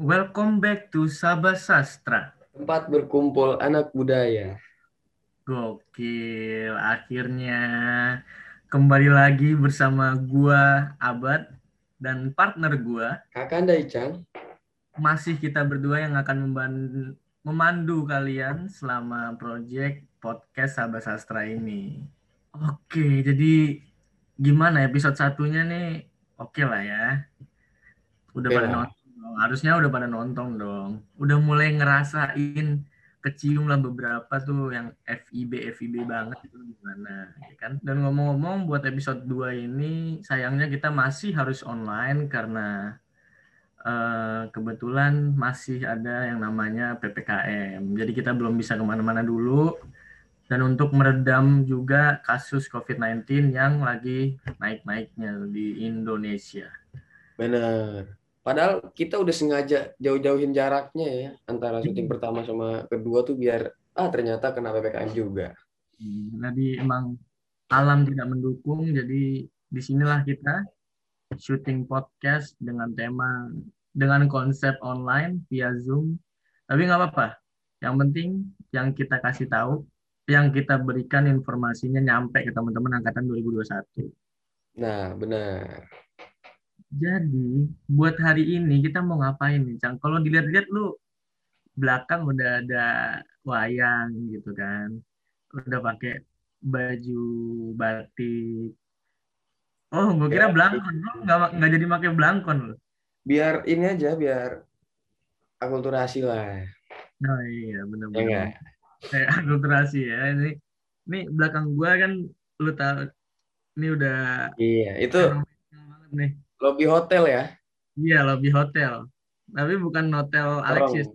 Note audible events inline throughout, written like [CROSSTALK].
Welcome back to Sabah Sastra. Tempat berkumpul anak budaya. Gokil, akhirnya kembali lagi bersama gua Abad dan partner gua. Kakanda Icang. Masih kita berdua yang akan memandu kalian selama project podcast Sabah Sastra ini. Oke, jadi gimana episode satunya nih? Oke lah ya. Udah pada nonton. Harusnya udah pada nonton dong. Udah mulai ngerasain kecium lah beberapa tuh yang FIB FIB banget itu gimana ya kan dan ngomong-ngomong buat episode 2 ini sayangnya kita masih harus online karena eh, kebetulan masih ada yang namanya PPKM jadi kita belum bisa ke mana-mana dulu dan untuk meredam juga kasus COVID-19 yang lagi naik-naiknya di Indonesia Bener. Padahal kita udah sengaja jauh-jauhin jaraknya ya antara syuting pertama sama kedua tuh biar ah ternyata kena PPKM juga. Jadi emang alam tidak mendukung, jadi di sinilah kita syuting podcast dengan tema dengan konsep online via Zoom. Tapi nggak apa-apa. Yang penting yang kita kasih tahu, yang kita berikan informasinya nyampe ke teman-teman angkatan 2021. Nah, benar. Jadi buat hari ini kita mau ngapain nih, Cang? Kalau dilihat-lihat lu belakang udah ada wayang gitu kan, udah pakai baju batik. Oh, gue kira Ya, belangkon. Lu nggak nggak jadi pakai belangkon lu. Biar ini aja biar akulturasi lah. Oh iya, Ya bener-bener. enggak? Kayak [LAUGHS] akulturasi ya. Ini, ini belakang gua kan lu tahu, ini udah Iya, itu nih. Lobby hotel ya. Iya, lobby hotel. Tapi bukan hotel Alexis,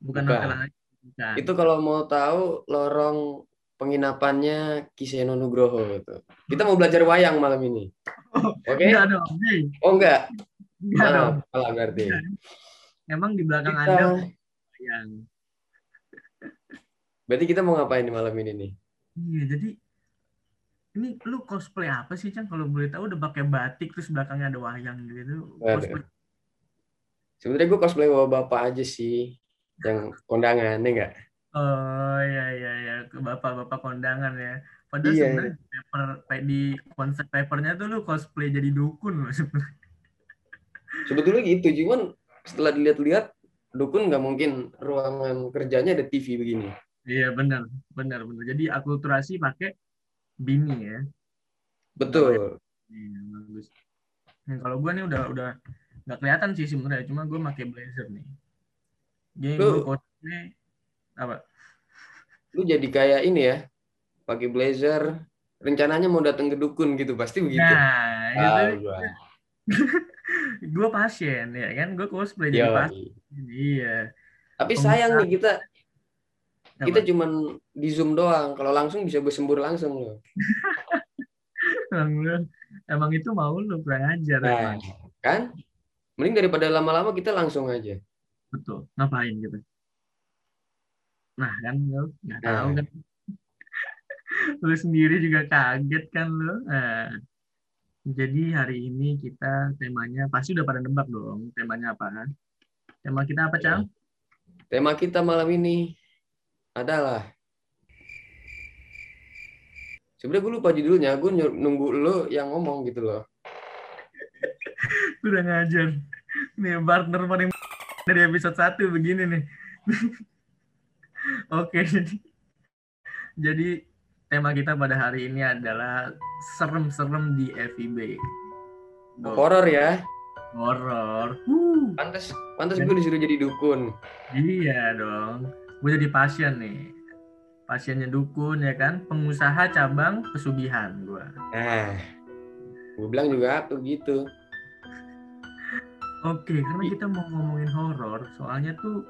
bukan Bukan. hotel Alexis. Bukan. Itu kalau mau tahu lorong penginapannya Kiseno Nugroho itu. Kita mau belajar wayang malam ini. Oke? Enggak dong, hey. Oh enggak? Enggak dong. Salah, berarti. Emang di belakang Kita, Anda yang berarti kita mau ngapain di malam ini nih? Iya, jadi ini lu cosplay apa sih, Cang? Kalau boleh tahu udah pakai batik terus belakangnya ada wayang gitu. Cosplay. Sebenarnya gue cosplay bawa bapak aja sih. Yang kondangan, ya enggak? Oh iya iya iya ke bapak-bapak kondangan ya. Padahal Iya. sebenarnya di paper di konsep papernya tuh lu cosplay jadi dukun loh [LAUGHS] sebenarnya. Sebetulnya gitu, cuman setelah dilihat-lihat, dukun nggak mungkin ruangan kerjanya ada TV begini. Iya benar benar benar. Jadi akulturasi pakai bini ya. Betul. Iya bagus. Nah, kalau gua nih udah udah nggak kelihatan sih sebenarnya, cuma gua pakai blazer nih. Jadi cosplay apa? Lu jadi kayak ini ya, pakai blazer, rencananya mau datang ke dukun gitu, pasti begitu. Nah, Tahu itu [LAUGHS] gua. gue pasien ya kan, gue cosplay jadi pasien. Iya. Tapi sayang nih kita kita cuman di zoom doang. Kalau langsung bisa bersembur langsung loh. [LAUGHS] Emang itu mau lu kurang ajar Nah, kan? Mending daripada lama-lama kita langsung aja. Betul. Ngapain gitu? Nah kan lu nggak Nah. tahu kan. [LAUGHS] lu sendiri juga kaget kan lu. Nah, jadi hari ini kita temanya pasti udah pada nebak dong. Temanya apa? Tema kita apa, Cang? Tema kita malam ini adalah Sebenarnya gue lupa judulnya, gue nunggu lo yang ngomong gitu loh. Udah ngajar. Nih partner paling dari episode 1 begini nih. [LAUGHS] Oke, jadi jadi tema kita pada hari ini adalah serem-serem di FIB. Horor ya. Horor. Pantes, pantes gue disuruh jadi dukun. Iya dong. Gue jadi pasien nih. Pasiennya dukun ya kan, pengusaha cabang pesugihan gue. Nah, gue bilang juga aku gitu. Oke, karena kita mau ngomongin horor, soalnya tuh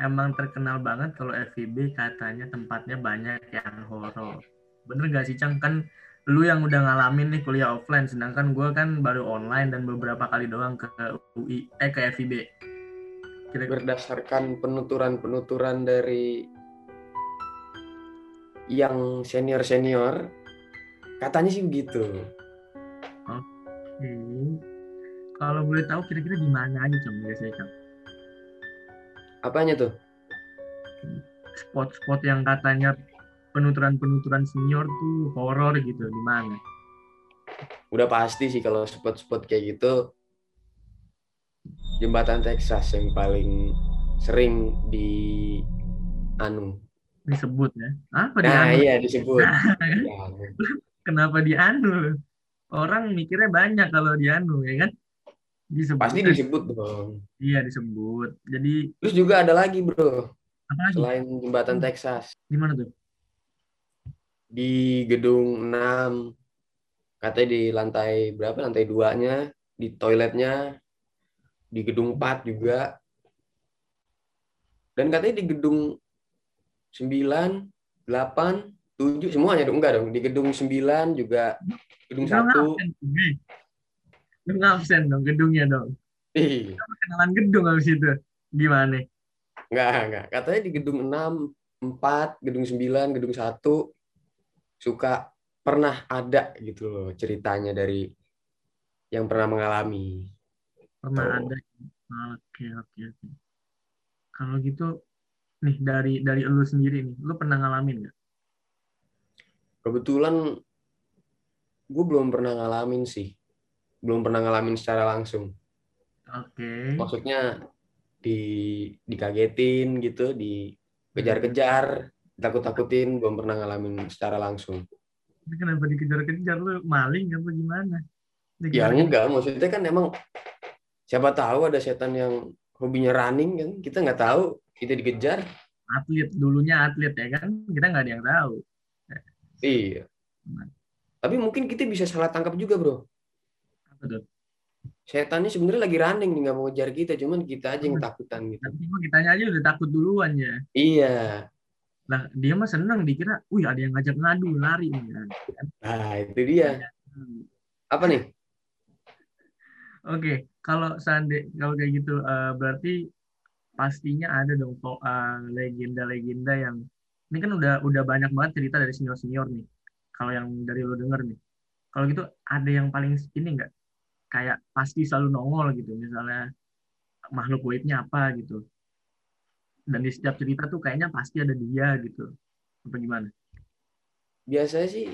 emang terkenal banget kalau FIB katanya tempatnya banyak yang horor. Bener gak sih, Cang? Kan lu yang udah ngalamin nih kuliah offline, sedangkan gue kan baru online dan beberapa kali doang ke UI, eh ke FIB. Kira-kira Berdasarkan penuturan-penuturan dari yang senior-senior, katanya sih begitu. Hmm. Kalau boleh tahu kira-kira di mana aja, Cang? Biasanya, Cang? Apanya tuh? Spot-spot yang katanya penuturan-penuturan senior tuh horor gitu di mana? Udah pasti sih kalau spot-spot kayak gitu jembatan Texas yang paling sering di anu Disebut ya. Apa nah anu? iya disebut Ya, [LAUGHS] Kenapa di anu? Orang mikirnya banyak kalau di anu ya kan? Disebut. pasti disebut dong Iya disebut. Jadi terus juga ada lagi bro apa lagi? selain jembatan Texas Di mana tuh? di gedung 6 katanya di lantai berapa lantai duanya di toiletnya di gedung 4 juga dan katanya di gedung 9 8 7 semuanya dong enggak dong di gedung 9 juga gedung Lu 1 ngabsen, Gue. Lu ngabsen dong gedungnya dong. ih Kenalan gedung habis itu. Gimana? enggak enggak katanya di gedung 6 4 gedung 9 gedung 1 suka pernah ada gitu loh ceritanya dari yang pernah mengalami Pernah Tuh. ada. Oke, oke, oke. Kalau gitu nih dari dari lu sendiri nih, lu pernah ngalamin nggak? kebetulan gue belum pernah ngalamin sih belum pernah ngalamin secara langsung Oke. maksudnya di dikagetin gitu dikejar-kejar takut-takutin belum pernah ngalamin secara langsung Tapi kenapa dikejar-kejar lu maling apa gimana? ya Dikejar-kejar. enggak maksudnya kan emang siapa tahu ada setan yang hobinya running kan kita nggak tahu kita dikejar atlet dulunya atlet ya kan kita nggak ada yang tahu. iya tapi mungkin kita bisa salah tangkap juga bro Apa tuh? setannya sebenarnya lagi running nih nggak mau ngejar kita cuman kita aja yang takutan gitu Tapi kitanya aja udah takut duluan ya. iya Lah dia mah seneng dikira, wih ada yang ngajak ngadu lari nih. kan. nah itu dia Hmm. apa nih Oke, kalau seandainya kalau kayak gitu eh, berarti pastinya ada dong eh, legenda-legenda yang ini kan udah udah banyak banget cerita dari senior-senior nih. Kalau yang dari lo denger nih. Kalau gitu ada yang paling ini enggak kayak pasti selalu nongol gitu misalnya makhluk gaibnya apa gitu. Dan di setiap cerita tuh kayaknya pasti ada dia gitu. Apa gimana? biasanya sih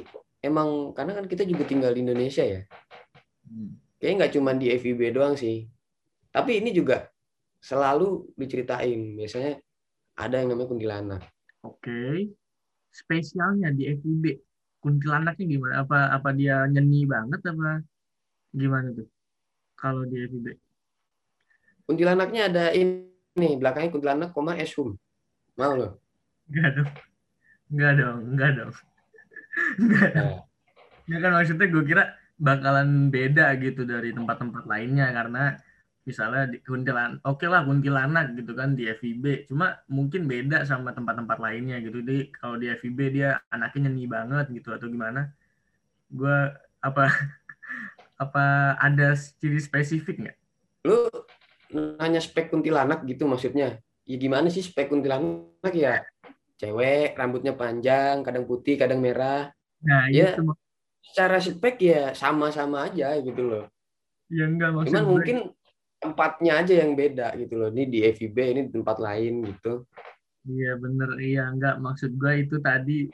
emang karena kan kita juga tinggal di Indonesia ya Hmm. kayaknya nggak cuma di FIB doang sih tapi ini juga selalu diceritain biasanya ada yang namanya kuntilanak Oke. Spesialnya di FIB kuntilanaknya gimana? Apa apa dia nyeni banget apa gimana tuh? Kalau di FIB. kuntilanaknya ada ini belakangnya kuntilanak koma eshum mau loh Enggak dong. Enggak dong, enggak dong. [LAUGHS] Enggak dong. Nah, Ya kan maksudnya gue kira bakalan beda gitu dari tempat-tempat lainnya karena misalnya di kuntilan oke lah kuntilanak gitu kan di FIB cuma mungkin beda sama tempat-tempat lainnya gitu. Jadi kalau di FIB dia anaknya nyeni banget gitu atau gimana? Gue apa [LAUGHS] apa ada ciri spesifik nggak? Lu nanya spek kuntilanak gitu maksudnya. Ya gimana sih spek kuntilanak? Ya cewek rambutnya panjang kadang putih kadang merah. Nah Ya. itu secara spek ya sama-sama aja gitu loh. Ya enggak maksud Cuman gue. mungkin tempatnya aja yang beda gitu loh. Ini di FIB, ini di tempat lain gitu. Iya bener, iya enggak. Maksud gue itu tadi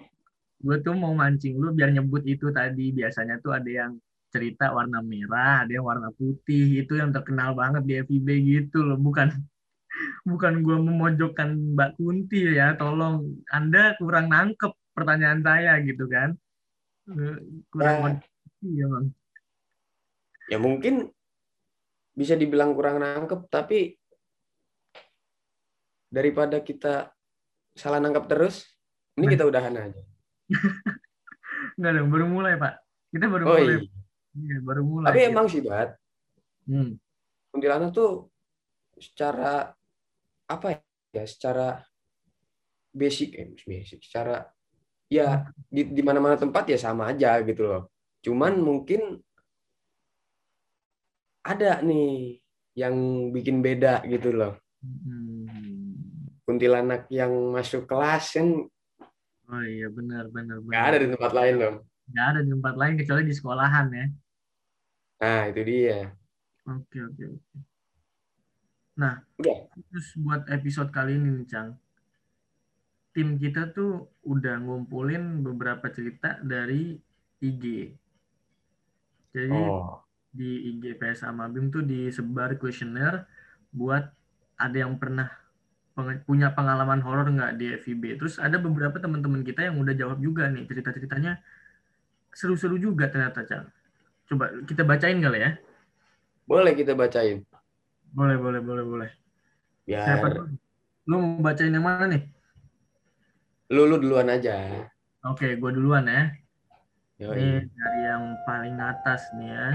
gue tuh mau mancing lu biar nyebut itu tadi. Biasanya tuh ada yang cerita warna merah, ada yang warna putih. Itu yang terkenal banget di FIB gitu loh, bukan [LAUGHS] bukan gue memojokkan Mbak Kunti ya, tolong Anda kurang nangkep pertanyaan saya gitu kan, Eh, kurang kondisi ya bang. Ya mungkin bisa dibilang kurang nangkep, tapi daripada kita salah nangkep terus, ini Nah. kita udahan aja. [LAUGHS] Enggak dong, baru mulai Pak, kita baru Oh mulai, iya. Iya, baru mulai. Tapi emang sih, Bat, Hmm. kuntilanak tuh secara apa ya? Secara basic, eh, basic, secara ya di di mana-mana tempat ya sama aja gitu loh. Cuman mungkin ada nih yang bikin beda gitu loh. Hmm. Kuntilanak yang masuk kelas kan Oh iya benar benar nggak ada di tempat lain loh. Nggak ada di tempat lain kecuali di sekolahan ya. Nah itu dia. Oke oke oke. Nah, Udah. terus buat episode kali ini nih, Cang. Tim kita tuh udah ngumpulin beberapa cerita dari IG. Jadi Oh. Di IG PS sama BIM tuh disebar kuesioner buat ada yang pernah peng- punya pengalaman horor nggak di FIB. Terus ada beberapa teman-teman kita yang udah jawab juga nih cerita-ceritanya seru-seru juga ternyata, Cang. Coba kita bacain kali ya. Boleh kita bacain. Boleh, boleh, boleh, boleh. Biar Siapa dulu? Lu mau bacain yang mana nih? lu, lu duluan aja. Oke, gue duluan ya. Yoi. Ini dari yang paling atas nih ya.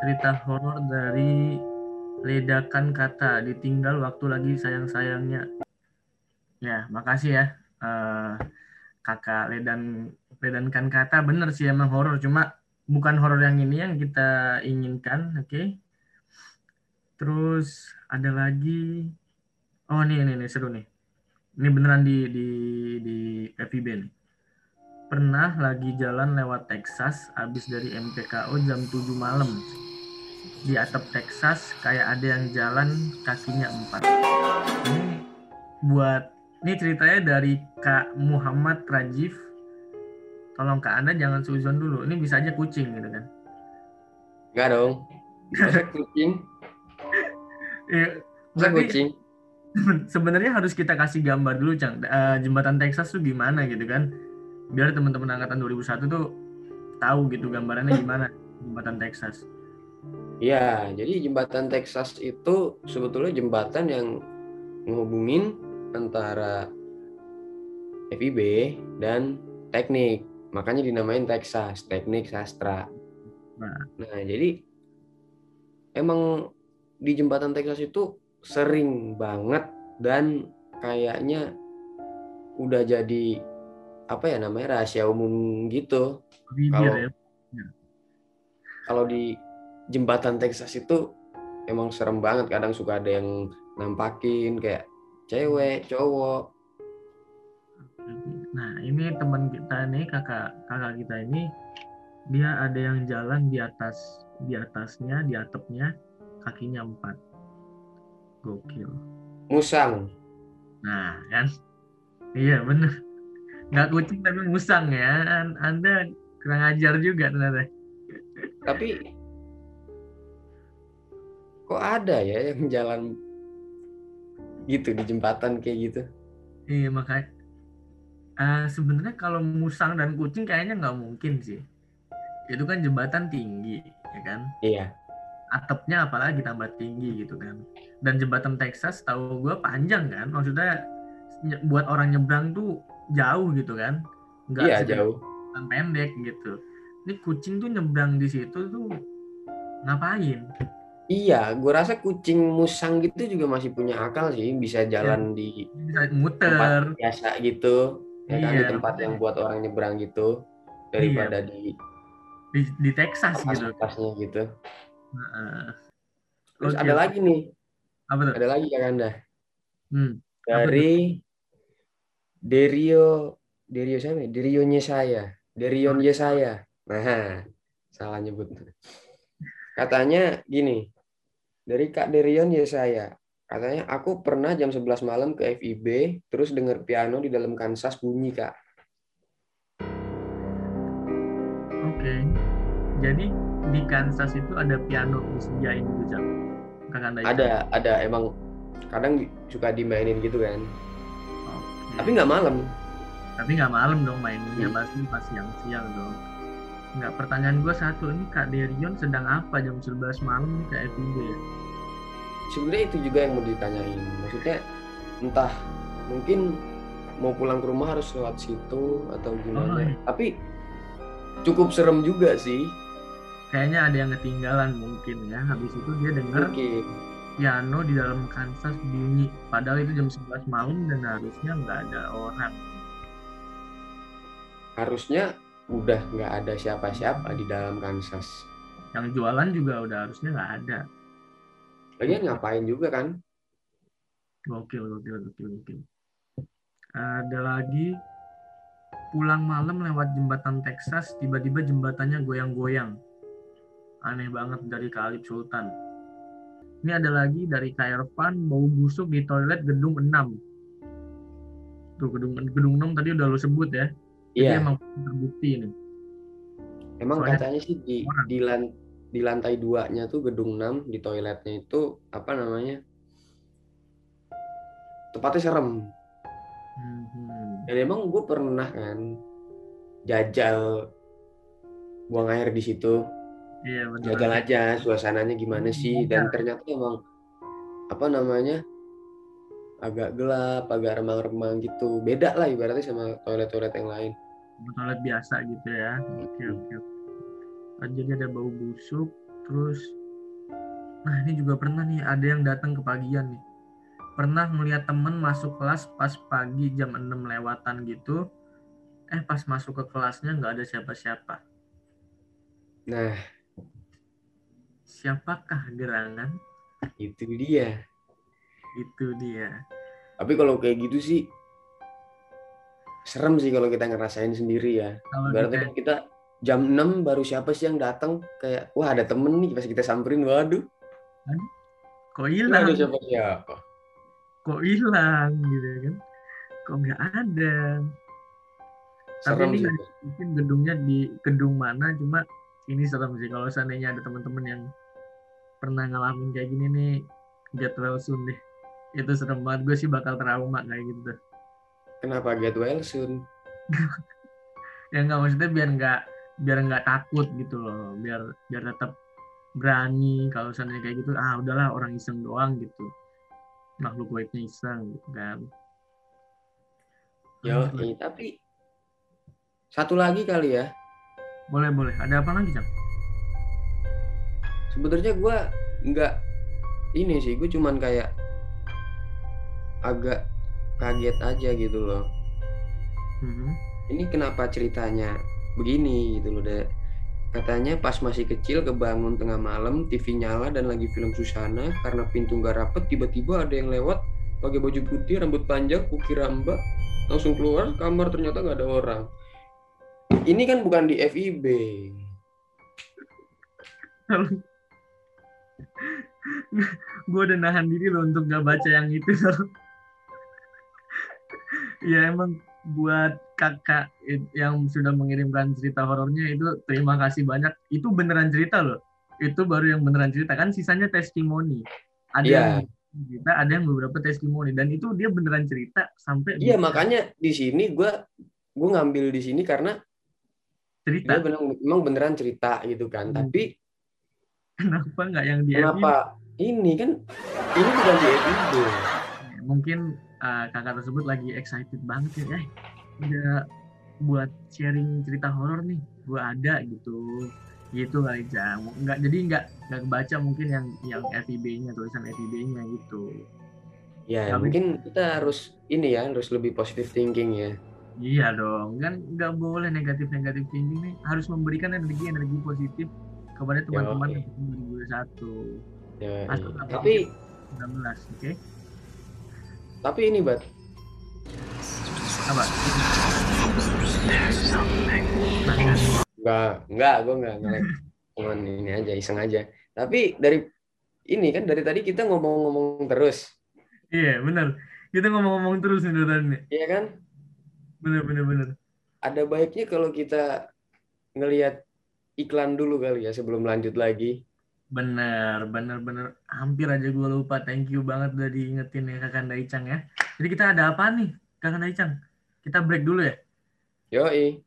Cerita horor dari ledakan kata ditinggal waktu lagi sayang-sayangnya. Ya, makasih ya. eh, kakak ledan ledankan kata bener sih emang horor cuma bukan horor yang ini yang kita inginkan, oke? Terus ada lagi Oh, nih nih, nih seru nih. Ini beneran di di di FIB nih pernah lagi jalan lewat Texas habis dari MPKO jam 7 malam di atap Texas kayak ada yang jalan kakinya empat. Ini buat ini ceritanya dari Kak Muhammad Rajif tolong Kak Anda jangan suzon dulu. Ini bisa aja kucing gitu kan? Enggak dong. [LAUGHS] Kucing? Masa berarti kucing? [LAUGHS] sebenarnya harus kita kasih gambar dulu Cang. Eh, jembatan Texas tuh gimana gitu kan? Biar teman-teman angkatan 2001 tuh tahu gitu gambarannya gimana jembatan Texas Iya, jadi jembatan Texas itu sebetulnya jembatan yang menghubungin antara FIB dan teknik. Makanya dinamain Texas, teknik sastra. Nah. Nah, jadi emang di jembatan Texas itu sering banget dan kayaknya udah jadi apa ya namanya rahasia umum gitu. Kalau- ya kalau di jembatan Texas itu emang serem banget kadang suka ada yang nampakin kayak cewek cowok Nah, ini teman kita nih, kakak kakak kita ini dia ada yang jalan di atas di atasnya, di atapnya kakinya empat. Gokil. musang Nah, kan? Iya, bener. Nggak kucing tapi musang ya. An- Anda kurang ajar juga ternyata. tapi kok ada ya yang jalan gitu di jembatan kayak gitu? Iya, makanya. Eh, sebenarnya kalau musang dan kucing kayaknya nggak mungkin sih. Itu kan jembatan tinggi, ya kan? iya. Atapnya apalagi tambah tinggi gitu kan. Dan jembatan Texas tahu gue panjang kan? Maksudnya buat orang nyebrang tuh jauh gitu kan? Nggak iya jauh. pendek gitu. Ini kucing tuh nyebrang di situ tuh ngapain iya gue rasa kucing musang gitu juga masih punya akal sih bisa jalan di bisa tempat muter biasa gitu ya kan di Iya, tempat yang buat orang nyebrang gitu daripada di di, di Texas gitu. atas-atasnya gitu. Heeh. terus Oke. ada lagi nih. Apa tuh? Ada lagi kan anda hmm. dari Derio Derio siapa ya? Derio Yesaya Derion Yesaya nah salah nyebut. Katanya gini dari Kak Derion Yesaya katanya aku pernah jam 11 malam ke FIB terus denger piano di dalam Kansas bunyi kak. Oke. Jadi di Kansas itu ada piano disediain gitu jam ada ada. Emang kadang suka dimainin gitu kan. Oke. tapi nggak malam. Tapi nggak malam dong mainnya Hmm. pasti pas siang-siang dong nggak pertanyaan gue satu ini kak Derion sedang apa jam 11 malam ke FIB ya? Sebenarnya itu juga yang mau ditanyain. Maksudnya entah mungkin mau pulang ke rumah harus lewat situ atau gimana. Oh, iya. tapi cukup serem juga sih. Kayaknya ada yang ketinggalan mungkin ya. Habis itu dia mungkin piano di dalam Kansas bunyi. Padahal itu jam 11 malam dan harusnya nggak ada orang. Harusnya udah nggak ada siapa-siapa di dalam Kansas. Yang jualan juga udah harusnya nggak ada. Lagian ngapain juga kan? Gokil gokil gokil gokil. Ada lagi. Pulang malam lewat jembatan Texas tiba-tiba jembatannya goyang-goyang. Aneh banget dari Kalib Sultan. Ini ada lagi dari Kairvan, bau busuk di toilet gedung 6. Tuh gedung gedung 6 tadi udah lo sebut ya. Jadi Iya. emang terbukti ini. Emang Soalnya katanya sih di orang. di, lan- di lantai duanya tuh gedung 6 di toiletnya itu apa namanya? Tempatnya serem. Mhm. Dan emang gue pernah kan jajal buang air di situ. Iya benar. Jajal aja suasananya gimana sih dan ternyata emang apa namanya? agak gelap, agak remang-remang gitu. Beda lah ibaratnya sama toilet-toilet yang lain. Toilet biasa gitu ya. Oke oke. Jadi ada bau busuk, terus nah ini juga pernah nih ada yang datang ke pagian nih. Pernah ngeliat temen masuk kelas pas pagi jam 6 lewatan gitu. Eh pas masuk ke kelasnya nggak ada siapa-siapa. Nah, Siapakah gerangan? itu dia. Itu dia. Tapi kalau kayak gitu sih serem sih kalau kita ngerasain sendiri ya. Kalau Berarti kita kan kita jam 6 baru siapa sih yang datang kayak wah ada temen nih pas kita samperin waduh kok hilang, ada siapa siapa. kok hilang gitu kan? Kok nggak ada? Tapi Serem ini sih. mungkin gedungnya di gedung mana cuma ini serem sih kalau seandainya ada teman-teman yang pernah ngalamin kayak gini nih get well soon deh itu serem banget gue sih bakal trauma kayak gitu Kenapa get well soon? [LAUGHS] ya nggak maksudnya biar nggak biar nggak takut gitu loh. Biar biar tetap berani kalau seandainya kayak gitu. Ah udahlah orang iseng doang gitu. Makhluk baiknya iseng gitu kan. Yo, eh, tapi satu lagi kali ya. boleh boleh. Ada apa lagi cang Sebenarnya gue nggak ini sih, gue cuman kayak agak kaget aja gitu loh. Mhm. Ini kenapa ceritanya begini gitu loh. Da- Katanya pas masih kecil kebangun tengah malam, TV nyala dan lagi film Susana karena pintu nggak rapet tiba-tiba ada yang lewat pakai baju putih, rambut panjang, kukira mbak, langsung keluar kamar ternyata nggak ada orang. Ini kan bukan di FIB. gue udah nahan diri loh untuk gak baca yang itu ya emang buat kakak yang sudah mengirimkan cerita horornya itu terima kasih banyak itu beneran cerita loh itu baru yang beneran cerita kan sisanya testimoni ada Iya. yang cerita ada yang beberapa testimoni dan itu dia beneran cerita sampai Iya makanya di sini gue gue ngambil di sini karena cerita dia bener, memang beneran cerita gitu kan. Hmm. Tapi [LAUGHS] kenapa nggak yang di FB? kenapa ini kan ini bukan di FIB. mungkin uh, kakak tersebut lagi excited banget ya eh udah buat sharing cerita horor nih gua ada gitu. Gitu kali jam nggak jadi nggak nggak kebaca mungkin yang yang FIB-nya tulisan FIB-nya gitu. Ya Tapi- mungkin kita harus ini ya harus lebih positive thinking ya. iya dong kan nggak boleh negatif negatif thinking nih. Harus memberikan energi energi positif kepada teman-teman yang 2021 Ya, apa? Tapi 19 oke tapi ini bat apa enggak enggak gue enggak ngelek cuman ini aja iseng aja. Tapi dari ini kan dari tadi kita ngomong-ngomong terus, iya bener kita ngomong-ngomong terus nih dari tadi iya kan? bener bener bener Ada baiknya kalau kita ngelihat iklan dulu kali ya sebelum lanjut lagi. Bener, bener, bener. Hampir aja gue lupa. Thank you banget udah diingetin ya Kakak Daicang ya. Jadi kita ada apa nih, Kakak Daicang? Kita break dulu ya? Yoi.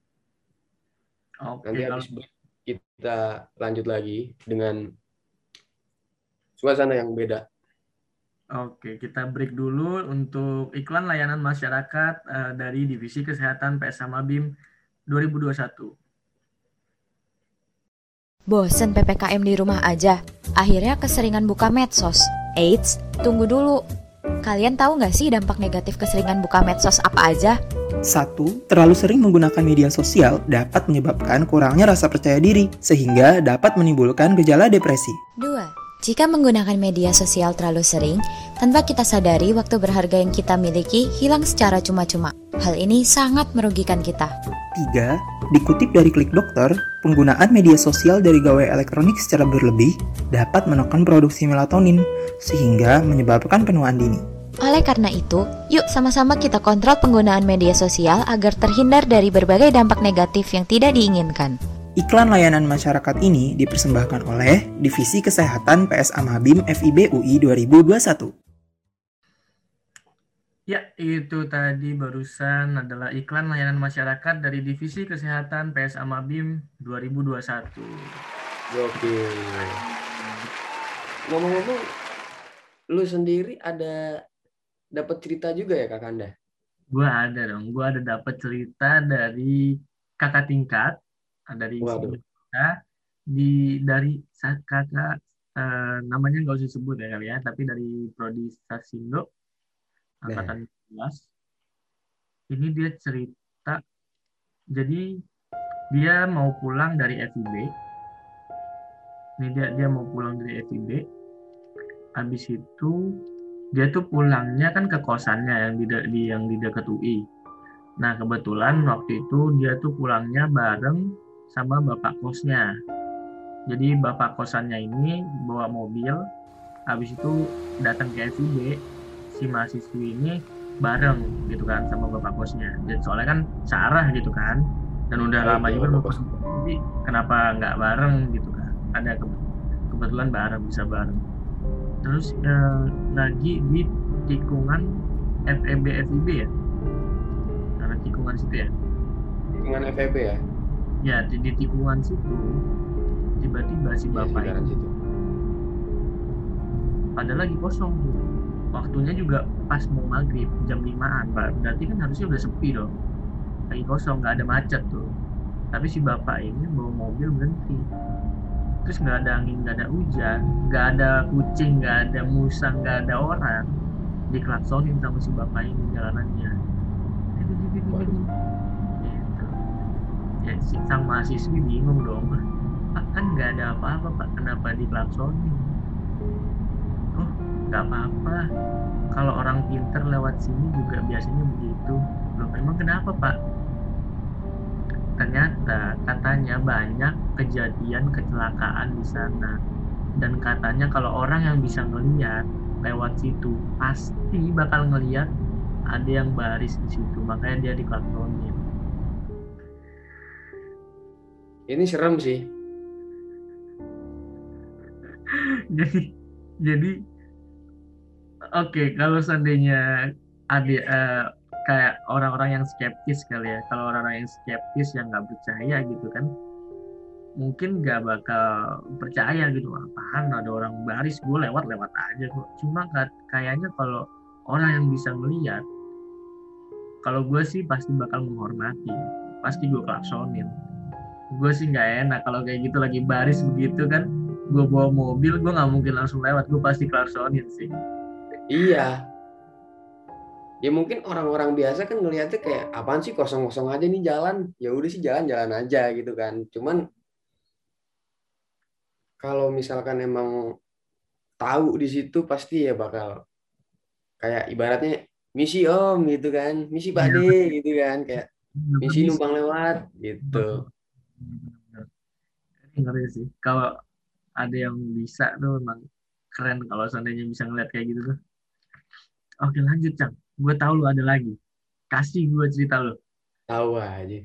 Oke, Nanti habis break kita lanjut lagi dengan suasana yang beda. Oke, kita break dulu untuk iklan layanan masyarakat eh, dari Divisi Kesehatan PS Mabim 2021. Bosen PPKM di rumah aja, akhirnya keseringan buka medsos. Eits, tunggu dulu. Kalian tahu nggak sih dampak negatif keseringan buka medsos apa aja? 1. Terlalu sering menggunakan media sosial dapat menyebabkan kurangnya rasa percaya diri, sehingga dapat menimbulkan gejala depresi. 2. Jika menggunakan media sosial terlalu sering, Tanpa kita sadari, waktu berharga yang kita miliki hilang secara cuma-cuma. Hal ini sangat merugikan kita. 3. Dikutip dari Klik Dokter, penggunaan media sosial dari gawai elektronik secara berlebih dapat menekan produksi melatonin, sehingga menyebabkan penuaan dini. Oleh karena itu, yuk sama-sama kita kontrol penggunaan media sosial agar terhindar dari berbagai dampak negatif yang tidak diinginkan. Iklan layanan masyarakat ini dipersembahkan oleh Divisi Kesehatan PSA Mabim FIB UI 2021. Ya, itu tadi barusan adalah iklan layanan masyarakat dari Divisi Kesehatan PSA Mabim 2021. Oke. Ngomong-ngomong, lu sendiri ada dapat cerita juga ya Kakanda? Gua ada dong, gua ada dapat cerita dari kakak tingkat dari kita di dari kakak eh, namanya nggak usah sebut ya kali ya, tapi dari Prodi Stasindo angkatan 11. Ini dia cerita jadi dia mau pulang dari FIB. Ini dia dia mau pulang dari FIB. Habis itu dia tuh pulangnya kan ke kosannya yang di, di yang di dekat UI. Nah, kebetulan waktu itu dia tuh pulangnya bareng sama bapak kosnya. Jadi bapak kosannya ini bawa mobil, habis itu datang ke FIB, si mahasiswi ini bareng gitu kan sama bapak kosnya. Jadi soalnya kan searah gitu kan, dan udah Oh, lama iya, juga bapak jadi kenapa nggak bareng gitu kan? Ada ke- kebetulan bareng bisa bareng. Terus eh, lagi di tikungan FEB FIB ya, karena tikungan situ ya. Dengan FEB ya? Ya di, di tikungan situ tiba-tiba si Iya, bapak ini situ. pada lagi kosong tuh. Waktunya juga pas mau maghrib jam 5an Pak. Berarti kan harusnya udah sepi dong. Lagi kosong nggak ada macet tuh. Tapi si bapak ini bawa mobil berhenti. Terus nggak ada angin, nggak ada hujan, nggak ada kucing, nggak ada musang, nggak ada orang. Diklaksonin sama si bapak ini jalanannya. Gitu. Ya si sang mahasiswi bingung dong. Kan nggak ada apa-apa pak, kenapa diklaksonin? Nggak apa-apa. Kalau orang pinter lewat sini juga biasanya begitu. Loh memang kenapa pak? Ternyata katanya banyak kejadian kecelakaan di sana. Dan katanya kalau orang yang bisa ngeliat lewat situ pasti bakal ngeliat ada yang baris di situ. Makanya dia diklaksonin. Ini serem sih. [LAUGHS] jadi jadi oke kalau seandainya ada eh, kayak orang-orang yang skeptis kali ya kalau orang-orang yang skeptis yang nggak percaya gitu kan mungkin nggak bakal percaya gitu. Apaan? Ada orang baris gue lewat lewat aja kok. Cuma ka- kayaknya kalau orang yang bisa melihat kalau gue sih pasti bakal menghormati pasti gue klaksonin. Gue sih nggak enak kalau kayak gitu lagi baris begitu kan. Gue bawa mobil gue nggak mungkin langsung lewat gue pasti klaksonin sih Iya. Ya mungkin orang-orang biasa kan ngelihatnya kayak apaan sih kosong-kosong aja nih jalan. Ya udah sih jalan-jalan aja gitu kan. Cuman kalau misalkan emang tahu di situ pasti ya bakal kayak ibaratnya misi om gitu kan, misi Pak Iya, D gitu kan, kayak misi numpang lewat gitu. ngeri sih kalau ada yang bisa tuh emang keren kalau seandainya bisa ngeliat kayak gitu tuh oke lanjut cang gue tahu lu ada lagi kasih gue cerita lu Tahu aja.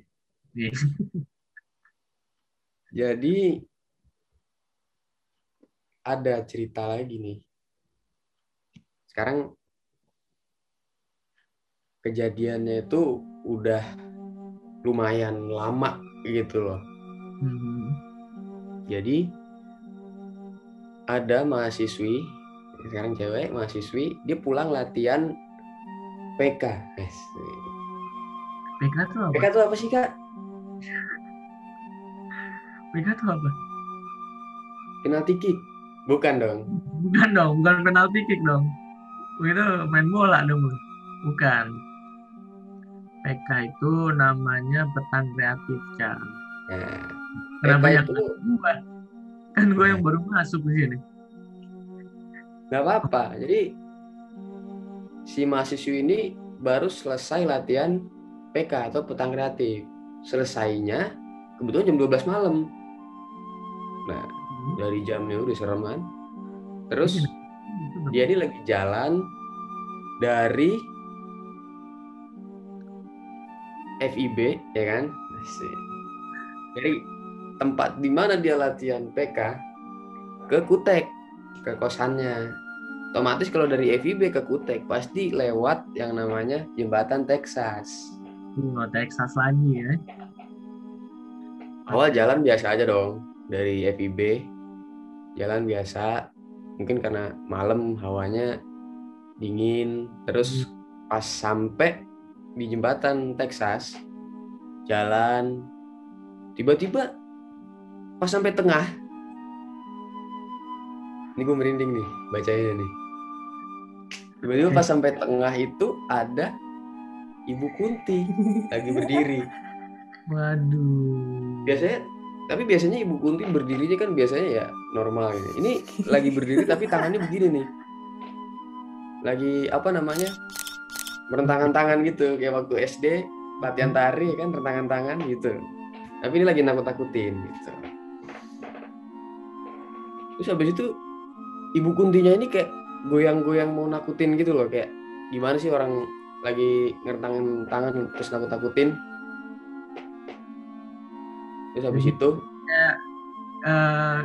[LAUGHS] Jadi ada cerita lagi nih. Sekarang kejadiannya itu udah lumayan lama gitu loh. Hmm. Jadi ada mahasiswi, sekarang cewek mahasiswi, dia pulang latihan PK. Yes. PK tuh apa PK itu apa sih kak? PK tuh apa Penalti kick? Bukan dong. bukan dong bukan penalti kick dong itu main bola dong Bu. bukan PK itu namanya petang kreatif cang Nah, kenapa yang itu gue kan gue yang baru masuk di sini nggak apa-apa. Jadi si mahasiswi ini baru selesai latihan PK atau petang kreatif. Selesainya kebetulan jam 12 malam. Nah, dari jamnya udah serem kan. Terus dia ini lagi jalan dari FIB ya kan dari tempat di mana dia latihan PK ke Kutek ke kosannya otomatis kalau dari FIB ke Kutek pasti lewat yang namanya jembatan Texas. Oh, Texas lagi ya. awal jalan biasa aja dong dari FIB jalan biasa mungkin karena malam hawanya dingin. Terus pas sampai di jembatan Texas jalan tiba-tiba pas sampai tengah ini gue merinding nih bacanya nih tiba-tiba pas sampai tengah itu ada ibu Kunti lagi berdiri Waduh. biasanya tapi biasanya ibu Kunti berdirinya kan biasanya ya normal gitu. Ini lagi berdiri tapi tangannya begini nih. Lagi apa namanya? Merentangan tangan gitu kayak waktu SD latihan tari kan rentangan tangan gitu. Tapi ini lagi nakut-nakutin gitu. Terus habis itu ibu Kuntinya ini kayak goyang-goyang mau nakutin gitu loh kayak gimana sih orang lagi ngerentangin tangan terus nakut-nakutin terus habis itu Eh,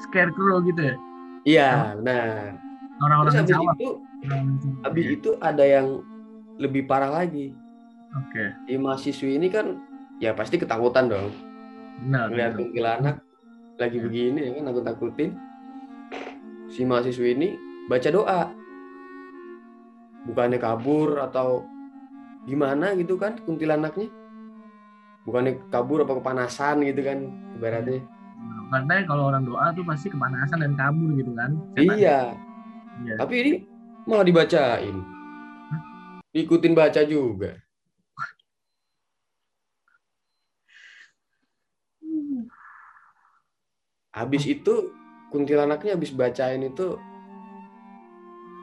scarecrow gitu ya. iya benar Orang-orang terus habis itu habis itu ada yang lebih parah lagi Oke. si mahasiswi ini kan ya pasti ketakutan dong Benar. ngeliat kuntilanak lagi Ya. begini ya kan takut takutin si mahasiswi ini baca doa bukannya kabur atau gimana gitu kan kuntilanaknya bukannya kabur apa kepanasan gitu kan ibaratnya Katanya kalau orang doa tuh pasti kepanasan dan kabur gitu kan. Setan. iya Iya. tapi ini malah dibacain ikutin baca juga habis itu kuntilanaknya habis bacain itu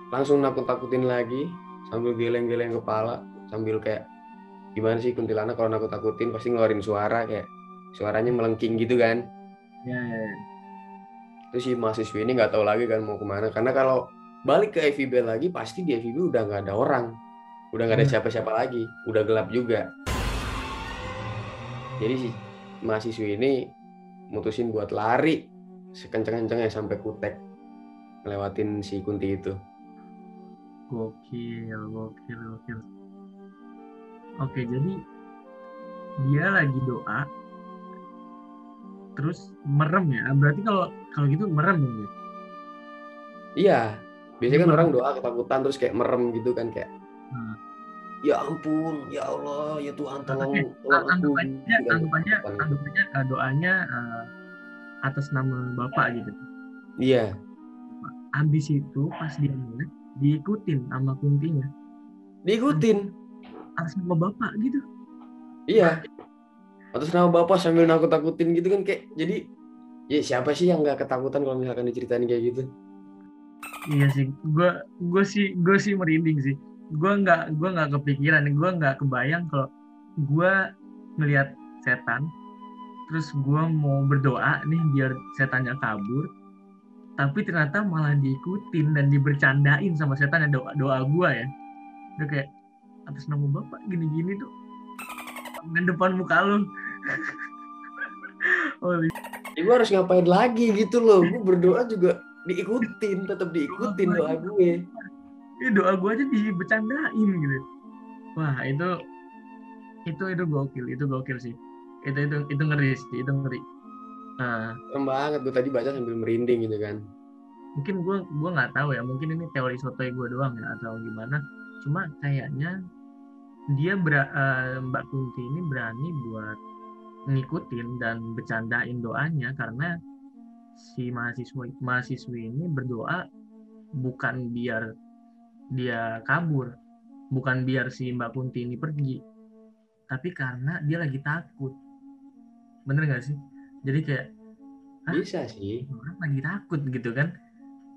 langsung nakut-nakutin lagi sambil geleng-geleng kepala sambil kayak gimana sih kuntilanak kalau nakut-nakutin? Pasti ngeluarin suara kayak suaranya melengking gitu kan. Iya, iya, iya. terus si mahasiswi ini nggak tahu lagi kan mau ke mana karena kalau balik ke FIB lagi pasti di FIB udah nggak ada orang. Udah nggak ada Hmm. siapa-siapa lagi. Udah gelap juga. Jadi si mahasiswi ini mutusin buat lari sekenceng-kencengnya sampai kutek ngelewatin si kunti itu Gokil, gokil, gokil. Oke, jadi dia lagi doa, terus merem ya. Berarti kalau kalau gitu merem dong ya? iya biasanya kan orang doa ketakutan terus kayak merem gitu kan kayak Hmm. ya ampun ya Allah ya Tuhan tolong Oke, tolong aku Anggap aja, gitu kan. anggap aja, Ketakutan. anggap aja eh, doanya eh, atas nama bapak gitu. iya Habis itu pas dia mulai diikutin sama kuntinya diikutin atas nama bapak gitu. Iya. Atas nama bapak sambil nakut-nakutin gitu kan kayak jadi ya siapa sih yang nggak ketakutan kalau misalkan diceritain kayak gitu? Iya sih, gue gue sih gue sih merinding sih. Gue nggak gue nggak kepikiran, gue nggak kebayang kalau gue ngelihat setan, terus gue mau berdoa nih biar setannya kabur, tapi ternyata malah diikutin dan dibercandain sama setan yang doa doa gue ya. Udah kayak atas nama bapak gini-gini tuh dengan depan muka lu. [LAUGHS] oh, Ya gue harus ngapain lagi gitu loh? Gue berdoa juga diikutin, tetap diikutin doa gue. ini doa gue aja dibercandain gitu wah itu itu itu gokil itu gokil sih itu itu itu ngeri sih itu ngeri. Nah, Serem banget gue tadi baca sambil merinding gitu kan. mungkin gue gue nggak tahu ya mungkin ini teori sotoy gue doang ya atau gimana. Cuma kayaknya dia ber- eh, Mbak Kunti ini berani buat ngikutin dan bercandain doanya karena si mahasiswa mahasiswi ini berdoa bukan biar dia kabur bukan biar si Mbak Kunti ini pergi tapi karena dia lagi takut bener gak sih jadi kayak Hah? Bisa sih. orang lagi takut gitu kan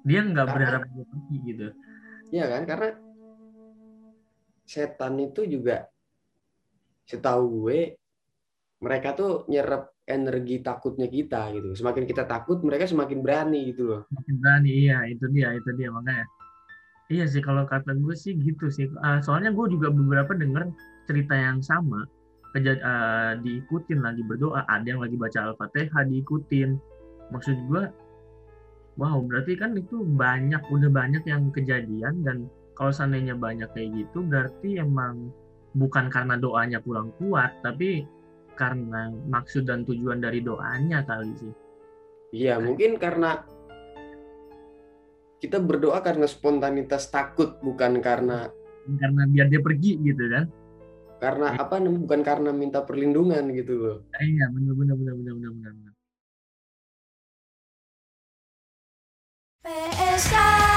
dia nggak berharap dia pergi gitu Iya kan? Karena setan itu juga setahu gue mereka tuh nyerap energi takutnya kita gitu. Semakin kita takut, mereka semakin berani gitu loh. Semakin berani, iya itu dia, itu dia makanya. Iya sih kalau kata gue sih gitu sih. Uh, soalnya gue juga beberapa denger cerita yang sama. Kejad, uh, diikutin lagi berdoa, ada yang lagi baca Al-Fatihah diikutin. Maksud gue, wow berarti kan itu banyak, udah banyak yang kejadian dan kalau seandainya banyak kayak gitu berarti emang bukan karena doanya kurang kuat tapi karena maksud dan tujuan dari doanya kali sih. Iya, mungkin karena kita berdoa karena spontanitas takut bukan karena karena biar dia pergi gitu kan. Karena apa bukan karena minta perlindungan gitu loh. Iya, benar benar benar benar benar benar. PSA